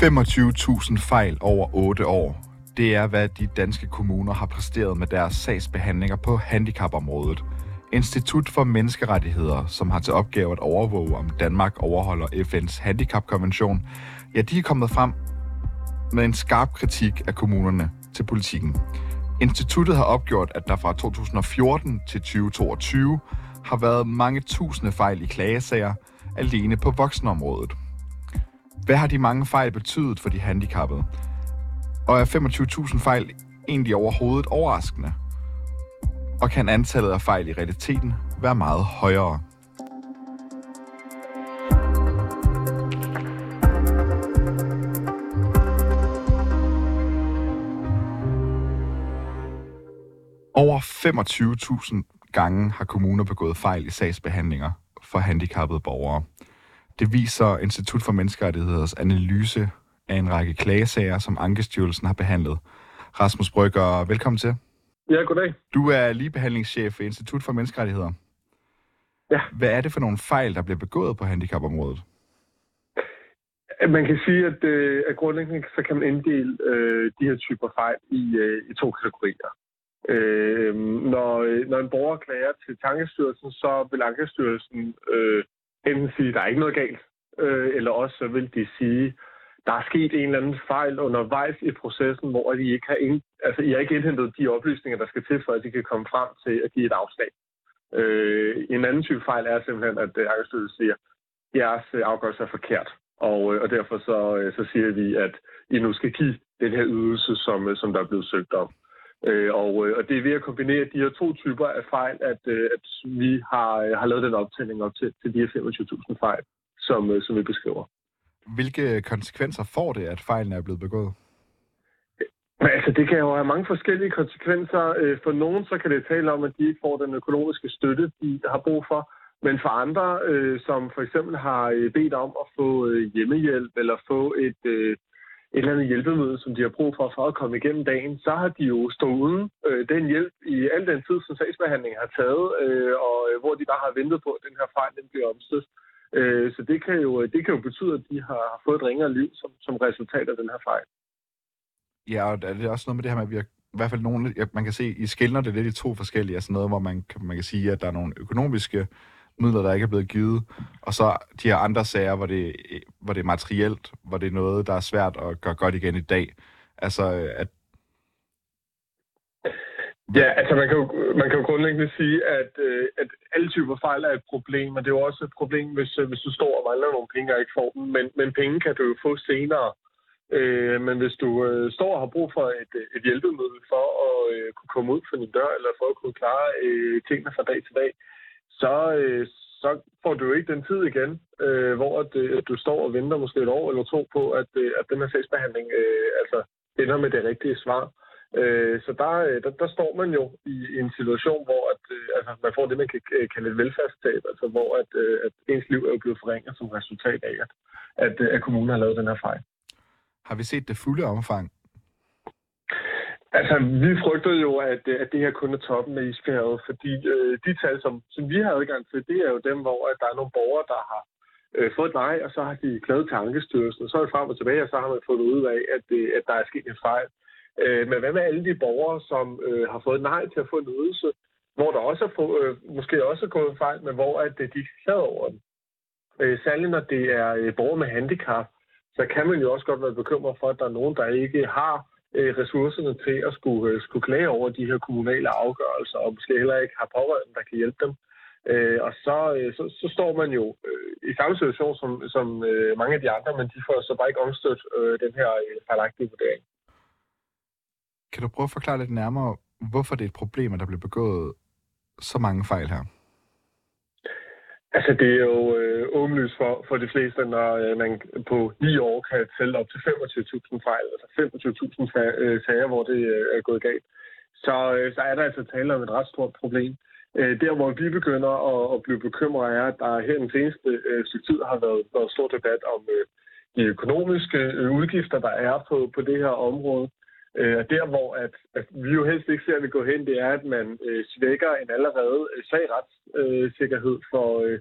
25.000 fejl over 8 år. Det er, hvad de danske kommuner har præsteret med deres sagsbehandlinger på handicapområdet. Institut for Menneskerettigheder, som har til opgave at overvåge, om Danmark overholder FN's handicapkonvention, ja, de er kommet frem med en skarp kritik af kommunerne til politikken. Instituttet har opgjort, at der fra 2014 til 2022 har været mange tusinde fejl i klagesager alene på voksenområdet. Hvad har de mange fejl betydet for de handicappede? Og er 25.000 fejl egentlig overhovedet overraskende? Og kan antallet af fejl i realiteten være meget højere? Over 25.000 gange har kommuner begået fejl i sagsbehandlinger for handicappede borgere. Det viser Institut for Menneskerettigheders analyse af en række klagesager, som Ankestyrelsen har behandlet. Rasmus Brygger, velkommen til. Ja, goddag. Du er ligebehandlingschef ved Institut for Menneskerettigheder. Ja. Hvad er det for nogle fejl, der bliver begået på handicapområdet? Man kan sige, at, øh, at grundlæggende så kan man inddele øh, de her typer fejl i, øh, i to kategorier. Øh, når, når en borger klager til Tankestyrelsen, så vil Ankestyrelsen øh, enten sige, der er ikke noget galt, øh, eller også så vil de sige, der er sket en eller anden fejl undervejs i processen, hvor de ikke har, ind, altså, I har ikke indhentet de oplysninger, der skal til, for at de kan komme frem til at give et afslag. Øh, en anden type fejl er simpelthen, at øh, Ankestyrelsen siger, at jeres øh, afgørelse er forkert. Og, øh, og derfor så, øh, så siger vi, at I nu skal give den her ydelse, som, øh, som der er blevet søgt om. Øh, og, øh, og det er ved at kombinere de her to typer af fejl, at, øh, at vi har, øh, har lavet den optælling op til, til de her 25.000 fejl, som, som vi beskriver. Hvilke konsekvenser får det, at fejlen er blevet begået? Men altså, det kan jo have mange forskellige konsekvenser. For nogen så kan det tale om, at de ikke får den økonomiske støtte, de har brug for. Men for andre, som for eksempel har bedt om at få hjemmehjælp eller få et, et eller andet hjælpemiddel, som de har brug for for at komme igennem dagen, så har de jo stået uden øh, den hjælp i al den tid, som sagsbehandlingen har taget, øh, og øh, hvor de bare har ventet på, at den her fejl den bliver omstødt. Øh, så det kan, jo, det kan jo betyde, at de har fået et ringere liv som, som resultat af den her fejl. Ja, og det er også noget med det her med, at vi har i hvert fald nogle, man kan se, I skældner det lidt i to forskellige, altså noget, hvor man, man kan sige, at der er nogle økonomiske midler, der ikke er blevet givet, og så de her andre sager, hvor det, hvor det er materielt, hvor det er noget, der er svært at gøre godt igen i dag. Altså, at Ja, altså man kan jo, man kan jo grundlæggende sige, at, øh, at alle typer fejl er et problem, og det er jo også et problem, hvis, øh, hvis du står og mangler nogle penge og ikke får dem. Men, men penge kan du jo få senere. Øh, men hvis du øh, står og har brug for et, øh, et hjælpemiddel for at øh, kunne komme ud fra din dør, eller for at kunne klare øh, tingene fra dag til dag, så, øh, så får du jo ikke den tid igen, øh, hvor at, øh, du står og venter måske et år eller to på, at, øh, at den her sagsbehandling øh, altså ender med det rigtige svar. Øh, så der, øh, der, der står man jo i, i en situation, hvor at, øh, altså, man får det, man kan kalde et velfærdstab, altså hvor at, øh, at ens liv er blevet forringet som resultat af, at, at, at kommunen har lavet den her fejl. Har vi set det fulde omfang? Altså, vi frygter jo, at, øh, at det her kun er toppen af isbjerget, fordi øh, de tal, som, som vi har adgang til, det er jo dem, hvor at der er nogle borgere, der har øh, fået nej, og så har de klaget til Ankestyrelsen, og så er det frem og tilbage, og så har man fundet ud af, at, øh, at der er sket en fejl. Øh, men hvad med alle de borgere, som øh, har fået nej til at få en ydelse, hvor der også er få, øh, måske også er gået en fejl, men hvor at, øh, de ikke over den? Øh, særligt når det er øh, borgere med handicap, så kan man jo også godt være bekymret for, at der er nogen, der ikke har øh, ressourcerne til at skulle, øh, skulle klage over de her kommunale afgørelser, og måske heller ikke har pårørende, der kan hjælpe dem. Øh, og så, øh, så, så står man jo øh, i samme situation som, som øh, mange af de andre, men de får så bare ikke omstødt øh, den her øh, fejlagtige vurdering. Kan du prøve at forklare lidt nærmere, hvorfor det er et problem, at der bliver begået så mange fejl her? Altså, det er jo øh, åbenlyst for, for de fleste, når øh, man på 9 år kan tælle op til 25.000 fejl, altså 25.000 øh, sager, hvor det øh, er gået galt. Så, øh, så er der altså tale om et ret stort problem. Øh, der, hvor vi begynder at, at blive bekymret, er, at der her den seneste øh, stykke tid har været, været stor debat om øh, de økonomiske øh, udgifter, der er på, på det her område. Øh, der, hvor at, at vi jo helst ikke ser, at vi går hen, det er, at man øh, svækker en allerede øh, svag retssikkerhed øh, for, øh,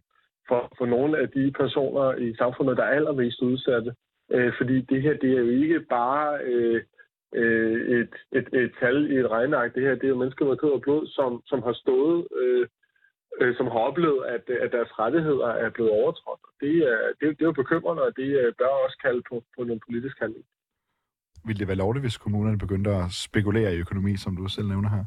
for, for nogle af de personer i samfundet, der er allermest udsatte. Øh, fordi det her, det er jo ikke bare øh, øh, et, et, et tal i et regneark. Det her, det er jo mennesker med kød og blod, som, som har stået, øh, øh, som har oplevet, at, at deres rettigheder er blevet overtrådt. Det er, det, er, det er jo bekymrende, og det øh, bør også kalde på, på nogle politisk handling ville det være lovligt, hvis kommunerne begyndte at spekulere i økonomi, som du selv nævner her?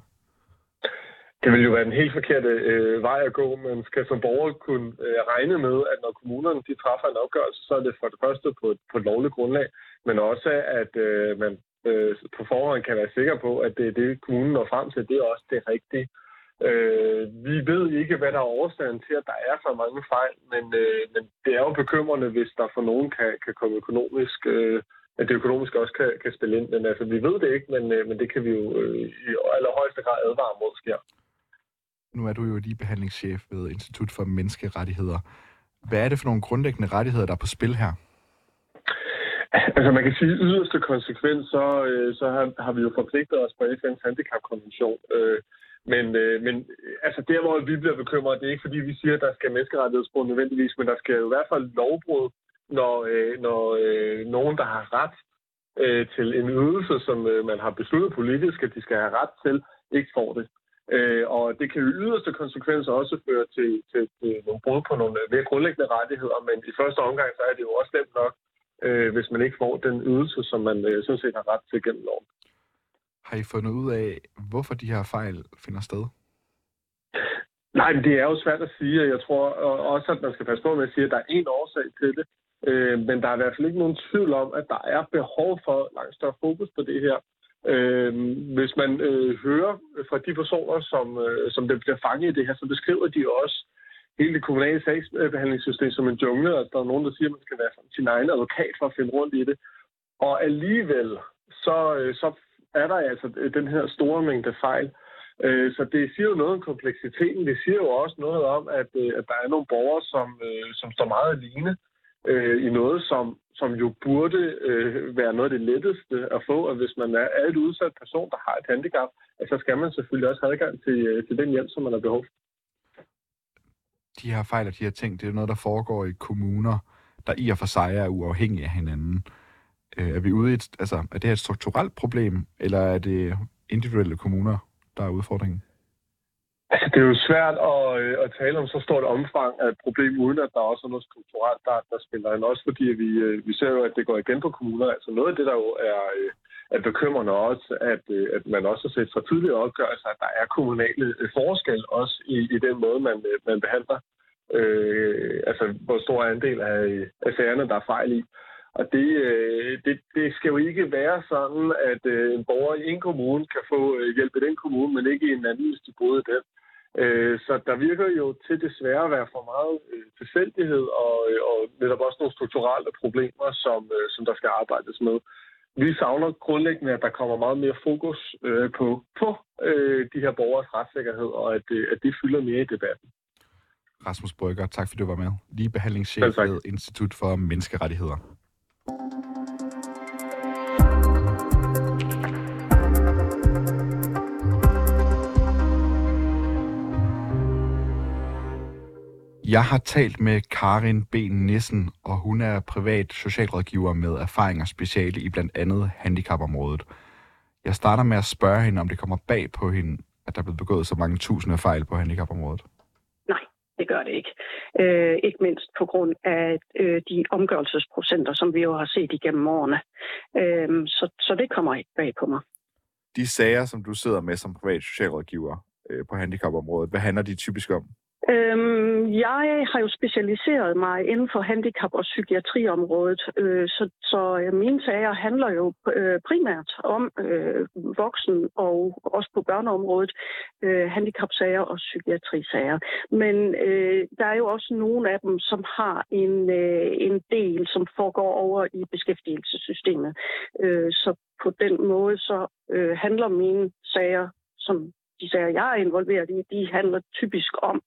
Det vil jo være den helt forkerte øh, vej at gå. Man skal som borger kunne øh, regne med, at når kommunerne de træffer en opgørelse, så er det for det første på, på et lovligt grundlag, men også at øh, man øh, på forhånd kan være sikker på, at det det, kommunen når frem til, det er også det rigtige. Øh, vi ved ikke, hvad der er årsagen til, at der er så mange fejl, men, øh, men det er jo bekymrende, hvis der for nogen kan, kan komme økonomisk, øh, at det økonomiske også kan, kan spille ind. Men altså, vi ved det ikke, men, øh, men det kan vi jo øh, i allerhøjeste grad advare mod sker. Nu er du jo lige behandlingschef ved Institut for Menneskerettigheder. Hvad er det for nogle grundlæggende rettigheder, der er på spil her? Altså man kan sige, at yderste konsekvens, så, øh, så har, har vi jo forpligtet os på FN's handicapkonvention. Øh, men, men altså der, hvor vi bliver bekymret, det er ikke fordi, vi siger, at der skal menneskerettighedsbrud nødvendigvis, men der skal jo i hvert fald lovbrud, når, når nogen, der har ret til en ydelse, som man har besluttet politisk, at de skal have ret til, ikke får det. og det kan jo yderste konsekvenser også føre til, til, til nogle brud på nogle mere grundlæggende rettigheder, men i første omgang, så er det jo også nemt nok, øh, hvis man ikke får den ydelse, som man øh, sådan set har ret til gennem loven. Har I fundet ud af, hvorfor de her fejl finder sted? Nej, men det er jo svært at sige, og jeg tror også, at man skal passe på med at sige, at der er en årsag til det. Øh, men der er i hvert fald ikke nogen tvivl om, at der er behov for langt større fokus på det her. Øh, hvis man øh, hører fra de personer, som, øh, som det bliver fanget i det her, så beskriver de også, hele det kommunale sagsbehandlingssystem som en jungle, og der er nogen, der siger, at man skal være sin egen advokat for at finde rundt i det. Og alligevel, så, øh, så er der altså øh, den her store mængde fejl. Øh, så det siger jo noget om kompleksiteten. Det siger jo også noget om, at, øh, at der er nogle borgere, som, øh, som står meget alene Øh, i noget, som, som jo burde øh, være noget af det letteste at få. Og hvis man er, er et udsat person, der har et handicap, så skal man selvfølgelig også have adgang til, øh, til den hjælp, som man har behov for de her fejl og de her ting, det er noget, der foregår i kommuner, der i og for sig er uafhængige af hinanden. Øh, er vi ude i et, altså, er det her et strukturelt problem, eller er det individuelle kommuner, der er udfordringen? Altså, det er jo svært at, øh, at tale om så stort omfang af et problem, uden at der også er noget strukturelt, der, der spiller ind. Også fordi vi, øh, vi ser jo, at det går igen på kommuner. Altså noget af det, der jo er, øh, er bekymrende også, at, øh, at man også har set fra tidligere opgørelser, at der er kommunale øh, forskel også i, i den måde, man, øh, man behandler. Øh, altså, hvor stor andel af, af sagerne, der er fejl i. Og det, det, det skal jo ikke være sådan, at en borger i en kommune kan få hjælp i den kommune, men ikke i en anden, hvis de boede i den. Øh, så der virker jo til desværre at være for meget øh, tilfældighed og, øh, og netop også nogle strukturelle problemer, som, som der skal arbejdes med. Vi savner grundlæggende, at der kommer meget mere fokus på, på de her borgers retssikkerhed, og at, at det fylder mere i debatten. Rasmus Brygger, tak fordi du var med. Lige behandlingschef ved Institut for Menneskerettigheder. Jeg har talt med Karin B. Nissen, og hun er privat socialrådgiver med erfaring og speciale i blandt andet handicapområdet. Jeg starter med at spørge hende, om det kommer bag på hende, at der er blevet begået så mange tusinde fejl på handicapområdet. Nej, det gør det ikke. Øh, ikke mindst på grund af øh, de omgørelsesprocenter, som vi jo har set igennem årene. Øh, så, så det kommer ikke bag på mig. De sager, som du sidder med som privat socialrådgiver øh, på handicapområdet, hvad handler de typisk om? Øhm, jeg har jo specialiseret mig inden for handicap- og psykiatriområdet, øh, så, så øh, mine sager handler jo øh, primært om øh, voksen og også på børneområdet øh, handicapsager og psykiatrisager. Men øh, der er jo også nogle af dem, som har en, øh, en del, som foregår over i beskæftigelsessystemet. Øh, så på den måde så øh, handler mine sager som de sager, jeg er involveret i, de handler typisk om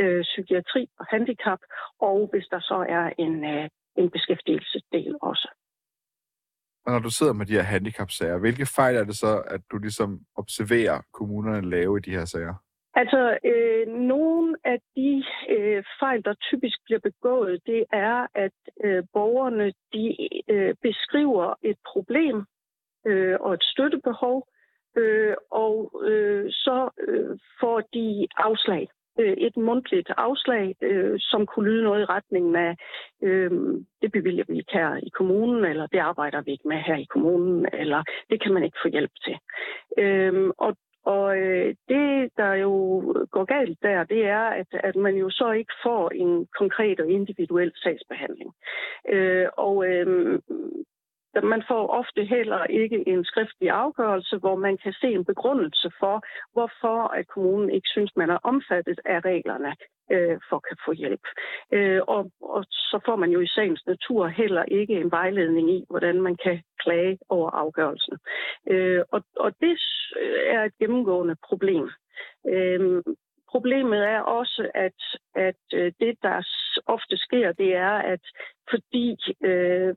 øh, psykiatri og handicap, og hvis der så er en, øh, en beskæftigelsesdel også. Og når du sidder med de her handicapsager, hvilke fejl er det så, at du ligesom observerer kommunerne lave i de her sager? Altså, øh, nogle af de øh, fejl, der typisk bliver begået, det er, at øh, borgerne de øh, beskriver et problem øh, og et støttebehov, øh, og øh, så øh, får de afslag. Øh, et mundtligt afslag, øh, som kunne lyde noget i retningen af, øh, det bevilger vi ikke her i kommunen, eller det arbejder vi ikke med her i kommunen, eller det kan man ikke få hjælp til. Øh, og og øh, det, der jo går galt der, det er, at, at man jo så ikke får en konkret og individuel sagsbehandling. Øh, og øh, man får ofte heller ikke en skriftlig afgørelse, hvor man kan se en begrundelse for, hvorfor at kommunen ikke synes, man er omfattet af reglerne øh, for at få hjælp. Øh, og, og så får man jo i sagens natur heller ikke en vejledning i, hvordan man kan klage over afgørelsen. Øh, og, og det er et gennemgående problem. Øh, Problemet er også, at, at øh, det, der ofte sker, det er, at fordi øh,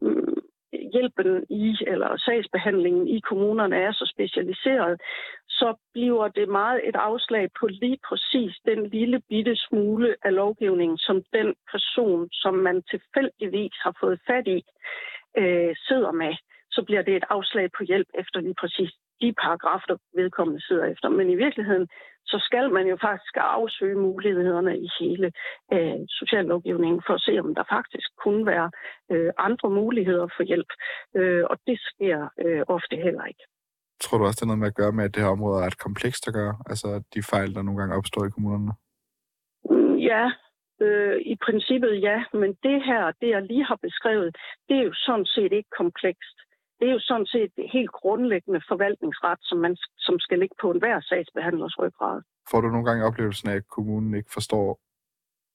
hjælpen i, eller sagsbehandlingen i kommunerne er så specialiseret, så bliver det meget et afslag på lige præcis den lille bitte smule af lovgivningen, som den person, som man tilfældigvis har fået fat i, øh, sidder med. Så bliver det et afslag på hjælp efter lige præcis de paragrafer, vedkommende sidder efter. Men i virkeligheden, så skal man jo faktisk afsøge mulighederne i hele øh, sociallovgivningen for at se, om der faktisk kunne være øh, andre muligheder for hjælp. Øh, og det sker øh, ofte heller ikke. Tror du også, det er noget med at gøre med, at det her område er et komplekst at gøre? Altså de fejl, der nogle gange opstår i kommunerne? Mm, ja, øh, i princippet ja, men det her, det jeg lige har beskrevet, det er jo sådan set ikke komplekst det er jo sådan set helt grundlæggende forvaltningsret, som, man, som skal ligge på enhver sagsbehandlers ryggrad. Får du nogle gange oplevelsen af, at kommunen ikke forstår,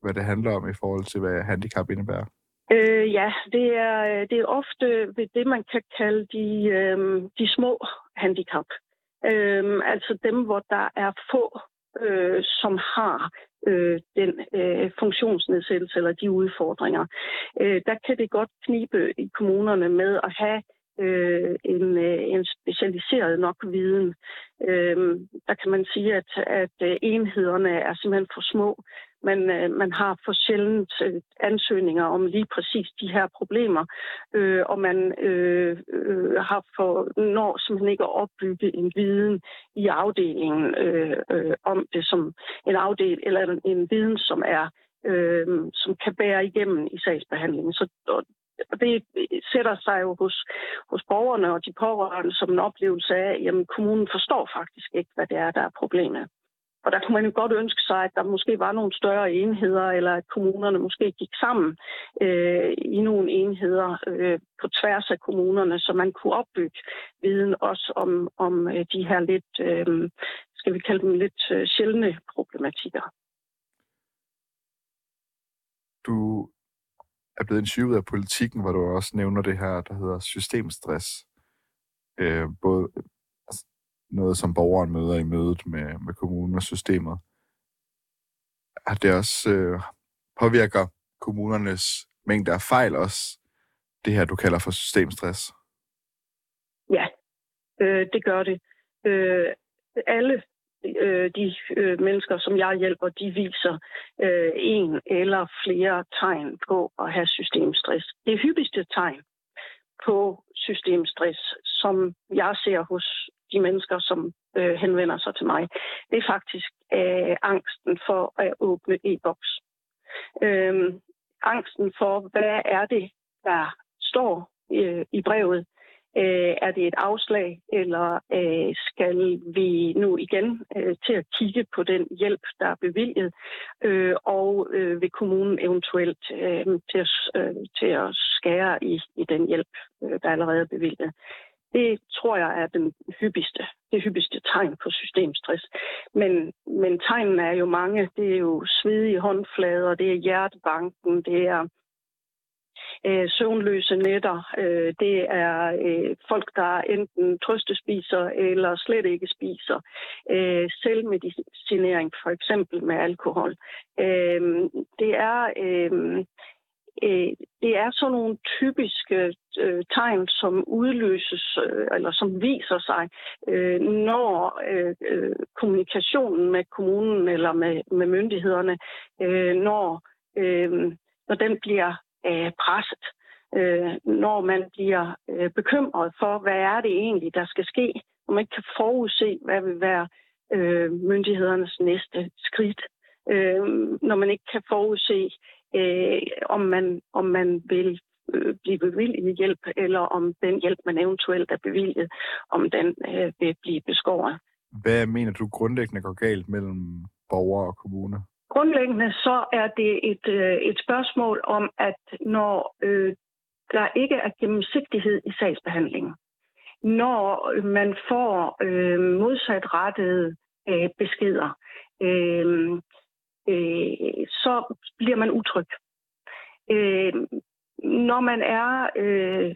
hvad det handler om i forhold til, hvad handicap indebærer? Øh, ja, det er, det er ofte ved det, man kan kalde de, øh, de små handicap. Øh, altså dem, hvor der er få, øh, som har øh, den øh, funktionsnedsættelse eller de udfordringer. Øh, der kan det godt knibe i kommunerne med at have øh, en, øh, en specialiseret nok viden. Øh, der kan man sige, at, at øh, enhederne er simpelthen for små. Man, øh, man har for sjældent øh, ansøgninger om lige præcis de her problemer, øh, og man øh, øh, har for når simpelthen ikke at opbygge en viden i afdelingen øh, øh, om det som en afdel eller en viden, som er øh, som kan bære igennem i sagsbehandlingen. Så det sætter sig jo hos, hos borgerne og de pårørende som en oplevelse af, at kommunen forstår faktisk ikke, hvad det er, der er problemet. Og der kunne man jo godt ønske sig, at der måske var nogle større enheder, eller at kommunerne måske gik sammen øh, i nogle enheder øh, på tværs af kommunerne, så man kunne opbygge viden også om, om øh, de her lidt, øh, skal vi kalde dem lidt øh, sjældne problematikker. Du er blevet interviewet af politikken, hvor du også nævner det her, der hedder systemstress. Øh, både altså, noget, som borgeren møder i mødet med, med kommunen og systemet. Har det også øh, påvirker kommunernes mængde af fejl også, det her, du kalder for systemstress? Ja, øh, det gør det. Øh, alle øh, de øh, mennesker, som jeg hjælper, de viser øh, en eller flere tegn på at have systemstress. Det hyppigste tegn på systemstress, som jeg ser hos de mennesker, som øh, henvender sig til mig, det er faktisk øh, angsten for at åbne e-boks. Øh, angsten for, hvad er det, der står øh, i brevet, Øh, er det et afslag, eller øh, skal vi nu igen øh, til at kigge på den hjælp, der er bevilget, øh, og øh, vil kommunen eventuelt øh, til, at, øh, til at skære i, i den hjælp, øh, der allerede er bevilget. Det tror jeg er den hyppigste, det hyppigste tegn på systemstress. Men, men tegnene er jo mange. Det er jo svedige håndflader, det er hjertebanken, det er øh, søvnløse nætter. Øh, det er øh, folk, der enten trøstespiser eller slet ikke spiser. Øh, selvmedicinering for eksempel med alkohol. Øh, det er... Øh, øh, det er sådan nogle typiske øh, tegn, som udløses øh, eller som viser sig, øh, når øh, øh kommunikationen med kommunen eller med, med myndighederne, øh, når, øh, når den bliver øh, presset. øh, når man bliver øh, bekymret for, hvad er det egentlig, der skal ske, og man ikke kan forudse, hvad vil være øh, myndighedernes næste skridt, øh, når man ikke kan forudse, øh, om, man, om man vil øh, blive bevilget hjælp, eller om den hjælp, man eventuelt er bevilget, om den øh, vil blive beskåret. Hvad mener du grundlæggende går galt mellem borgere og kommune? Grundlæggende så er det et, øh, et spørgsmål om, at når øh, der ikke er gennemsigtighed i sagsbehandlingen, når man får øh, modsatrettede øh, beskeder, øh, øh, så bliver man utryg. Øh, når man er, øh,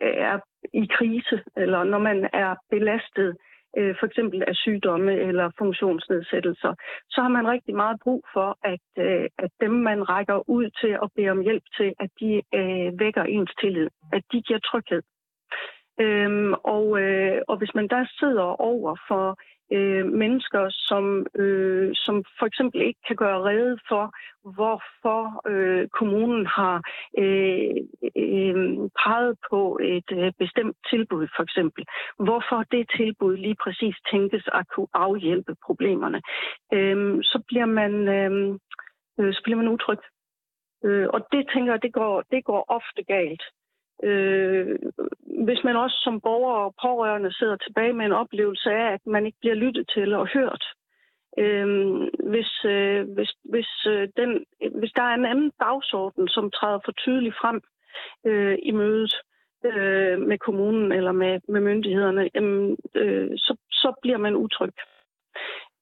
er i krise, eller når man er belastet øh, for eksempel af sygdomme eller funktionsnedsættelser, så har man rigtig meget brug for, at, øh, at dem, man rækker ud til og beder om hjælp til, at de øh, vækker ens tillid, at de giver tryghed. Øhm, og, øh, og hvis man der sidder over for øh, mennesker, som, øh, som for eksempel ikke kan gøre rede for, hvorfor øh, kommunen har øh, øh, peget på et øh, bestemt tilbud, for eksempel. Hvorfor det tilbud lige præcis tænkes at kunne afhjælpe problemerne. Øh, så bliver man øh, øh, så bliver man utryg. Øh, og det tænker jeg, det går, det går ofte galt. Øh, hvis man også som borger og pårørende sidder tilbage med en oplevelse af, at man ikke bliver lyttet til og hørt, øh, hvis, øh, hvis, hvis, øh, den, hvis der er en anden dagsorden, som træder for tydeligt frem øh, i mødet øh, med kommunen eller med, med myndighederne, øh, øh, så, så bliver man utryg.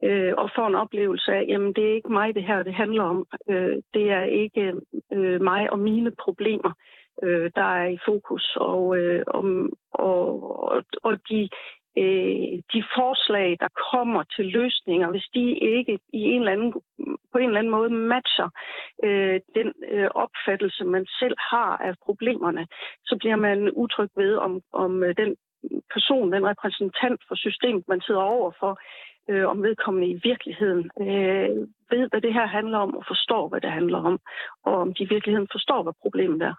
Øh, og får en oplevelse af, jamen det er ikke mig det her, det handler om. Øh, det er ikke øh, mig og mine problemer øh, der er i fokus, og, øh, om, og, og de, øh, de forslag, der kommer til løsninger, hvis de ikke i en eller anden, på en eller anden måde matcher øh, den øh, opfattelse, man selv har af problemerne, så bliver man utryg ved, om, om øh, den person, den repræsentant for systemet, man sidder overfor, øh, om vedkommende i virkeligheden øh, ved, hvad det her handler om, og forstår, hvad det handler om, og om de i virkeligheden forstår, hvad problemet er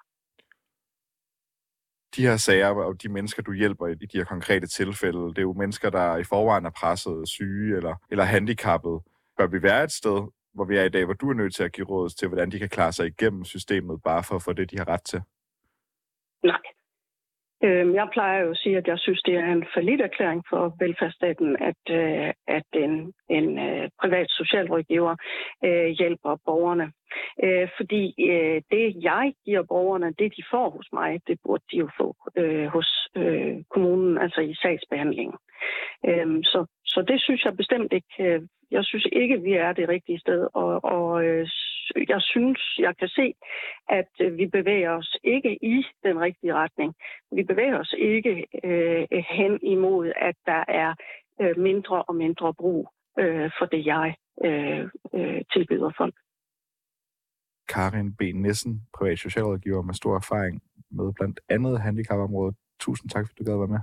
de her sager og de mennesker, du hjælper i de her konkrete tilfælde, det er jo mennesker, der i forvejen er presset, syge eller, eller handicappet. Bør vi være et sted, hvor vi er i dag, hvor du er nødt til at give råd til, hvordan de kan klare sig igennem systemet, bare for at få det, de har ret til? Øhm, jeg plejer jo at sige, at jeg synes, det er en forlidt erklæring for velfærdsstaten, at, øh, at en, en øh, privat socialrådgiver øh, hjælper borgerne. Øh, fordi øh, det, jeg giver borgerne, det de får hos mig, det burde de jo få øh, hos kommunen, altså i sagsbehandlingen. Øhm, så, så det synes jeg bestemt ikke. Jeg synes ikke, vi er det rigtige sted, at, at jeg synes, jeg kan se, at øh, vi bevæger os ikke i den rigtige retning. Vi bevæger os ikke øh, hen imod, at der er øh, mindre og mindre brug øh, for det, jeg øh, øh, tilbyder folk. Karin B. Nissen, privat socialrådgiver med stor erfaring med blandt andet handicapområdet. Tusind tak, fordi du gad være med.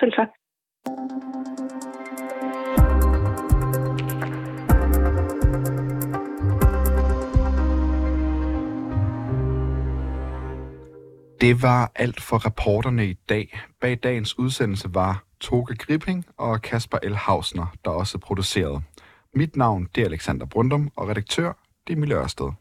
Selv tak. Det var alt for reporterne i dag. Bag dagens udsendelse var Toge Gripping og Kasper L. Hausner, der også producerede. Mit navn det er Alexander Brundum, og redaktør det er Mille Ørsted.